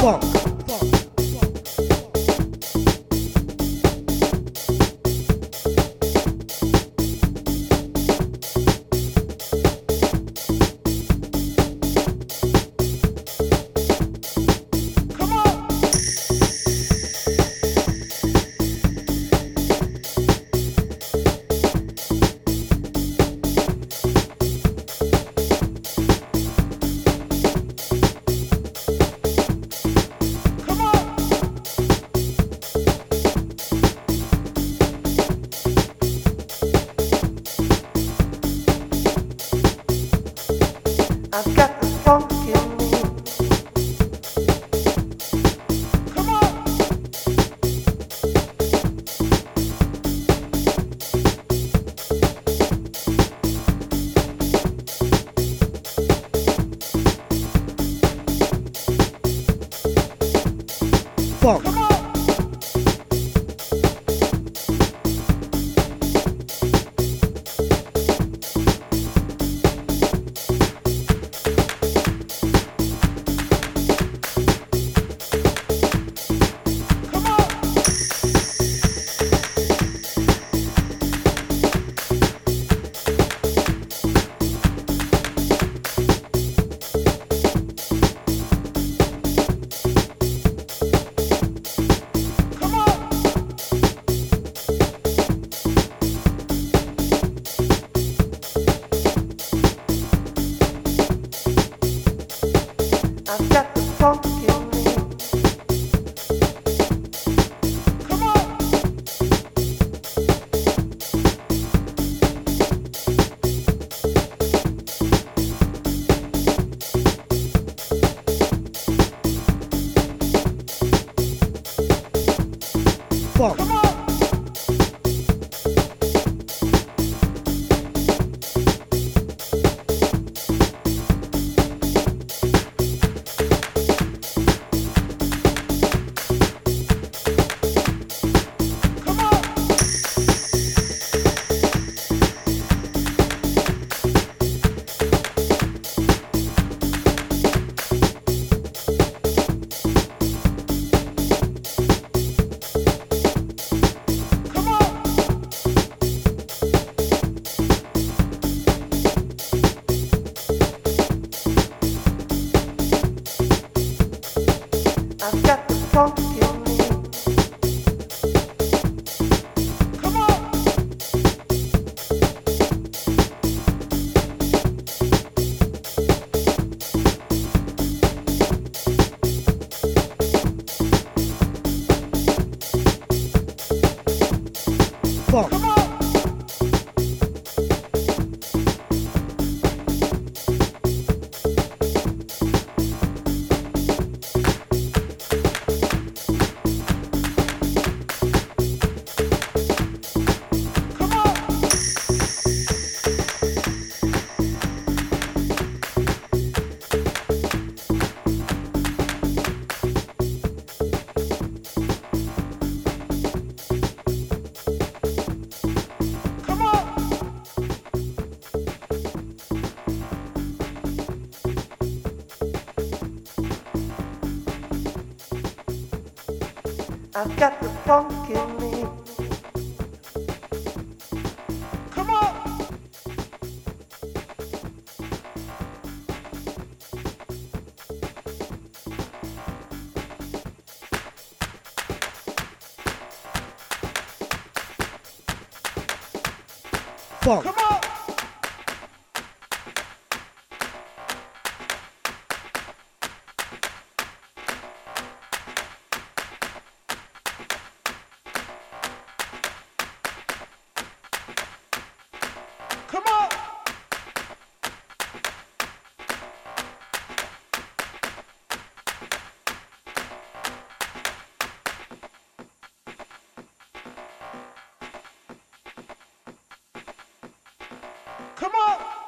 Come Funk. I've I've got I've got the funk in me. Come on. Funk. Come on. Come on. Come on.